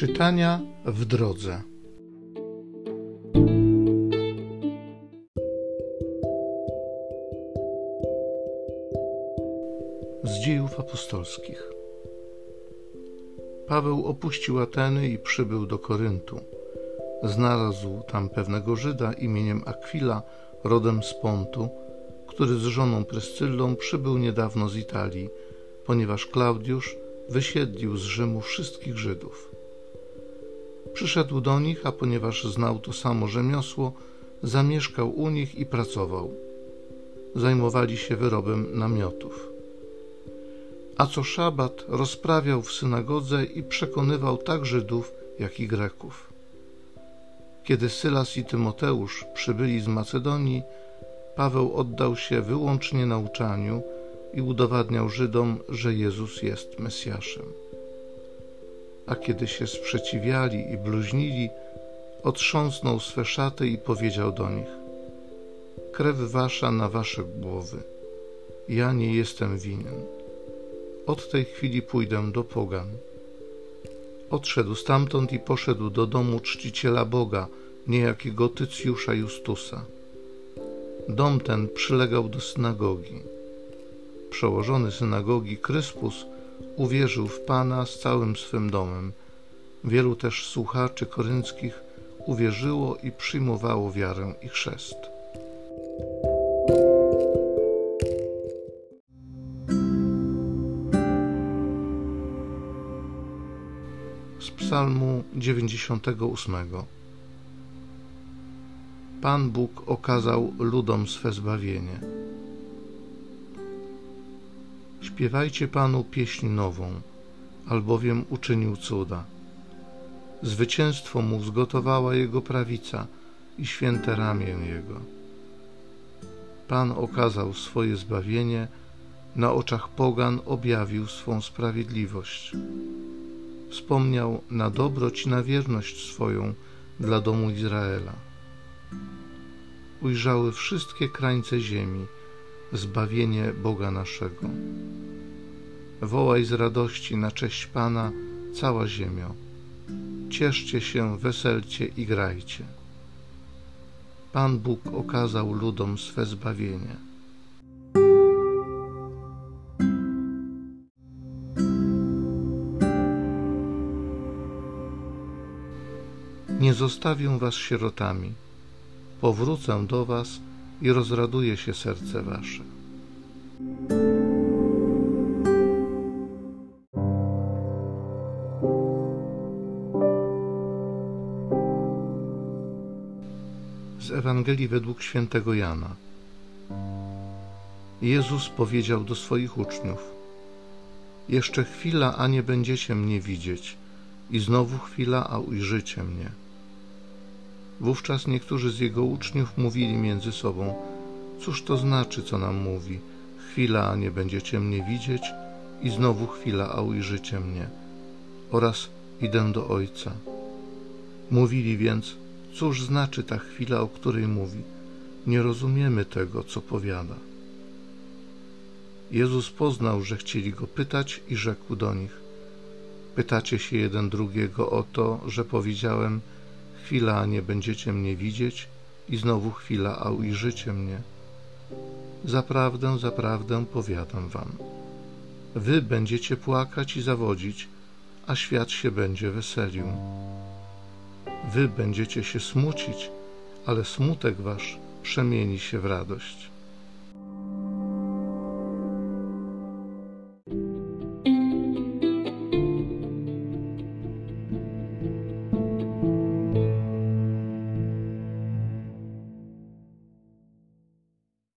Czytania w drodze. Z dziejów apostolskich. Paweł opuścił Ateny i przybył do Koryntu. Znalazł tam pewnego Żyda imieniem Akwila, rodem z Pontu, który z żoną Pryscyllą przybył niedawno z Italii, ponieważ Klaudiusz wysiedlił z Rzymu wszystkich Żydów. Przyszedł do nich, a ponieważ znał to samo rzemiosło, zamieszkał u nich i pracował. Zajmowali się wyrobem namiotów. A co szabat rozprawiał w synagodze i przekonywał tak Żydów, jak i Greków. Kiedy Sylas i Tymoteusz przybyli z Macedonii, Paweł oddał się wyłącznie nauczaniu i udowadniał Żydom, że Jezus jest Mesjaszem. A kiedy się sprzeciwiali i bluźnili, otrząsnął swe szaty i powiedział do nich: Krew wasza na wasze głowy. Ja nie jestem winien. Od tej chwili pójdę do pogan. Odszedł stamtąd i poszedł do domu czciciela Boga, niejakiego Tycjusza Justusa. Dom ten przylegał do synagogi. Przełożony synagogi Kryspus uwierzył w Pana z całym swym domem. Wielu też słuchaczy korynckich uwierzyło i przyjmowało wiarę i chrzest. Z Psalmu 98. Pan Bóg okazał ludom swe zbawienie. Śpiewajcie Panu pieśń nową, albowiem uczynił cuda. Zwycięstwo mu zgotowała jego prawica i święte ramię jego. Pan okazał swoje zbawienie, na oczach pogan objawił swą sprawiedliwość. Wspomniał na dobroć i na wierność swoją dla domu Izraela. Ujrzały wszystkie krańce ziemi zbawienie Boga naszego. Wołaj z radości na cześć Pana cała ziemio. Cieszcie się, weselcie i grajcie. Pan Bóg okazał ludom swe zbawienie. Nie zostawię was sierotami. Powrócę do was i rozraduje się serce wasze. Z Ewangelii według świętego Jana. Jezus powiedział do swoich uczniów: Jeszcze chwila, a nie będziecie mnie widzieć, i znowu chwila, a ujrzycie mnie. Wówczas niektórzy z jego uczniów mówili między sobą: Cóż to znaczy, co nam mówi? Chwila, a nie będziecie mnie widzieć, i znowu chwila, a ujrzycie mnie. Oraz idę do Ojca. Mówili więc: Cóż znaczy ta chwila, o której mówi? Nie rozumiemy tego, co powiada. Jezus poznał, że chcieli go pytać i rzekł do nich: Pytacie się jeden drugiego o to, że powiedziałem: Chwila, a nie będziecie mnie widzieć, i znowu chwila, a ujrzycie mnie. Zaprawdę, zaprawdę powiadam wam. Wy będziecie płakać i zawodzić, a świat się będzie weselił. Wy będziecie się smucić, ale smutek wasz przemieni się w radość.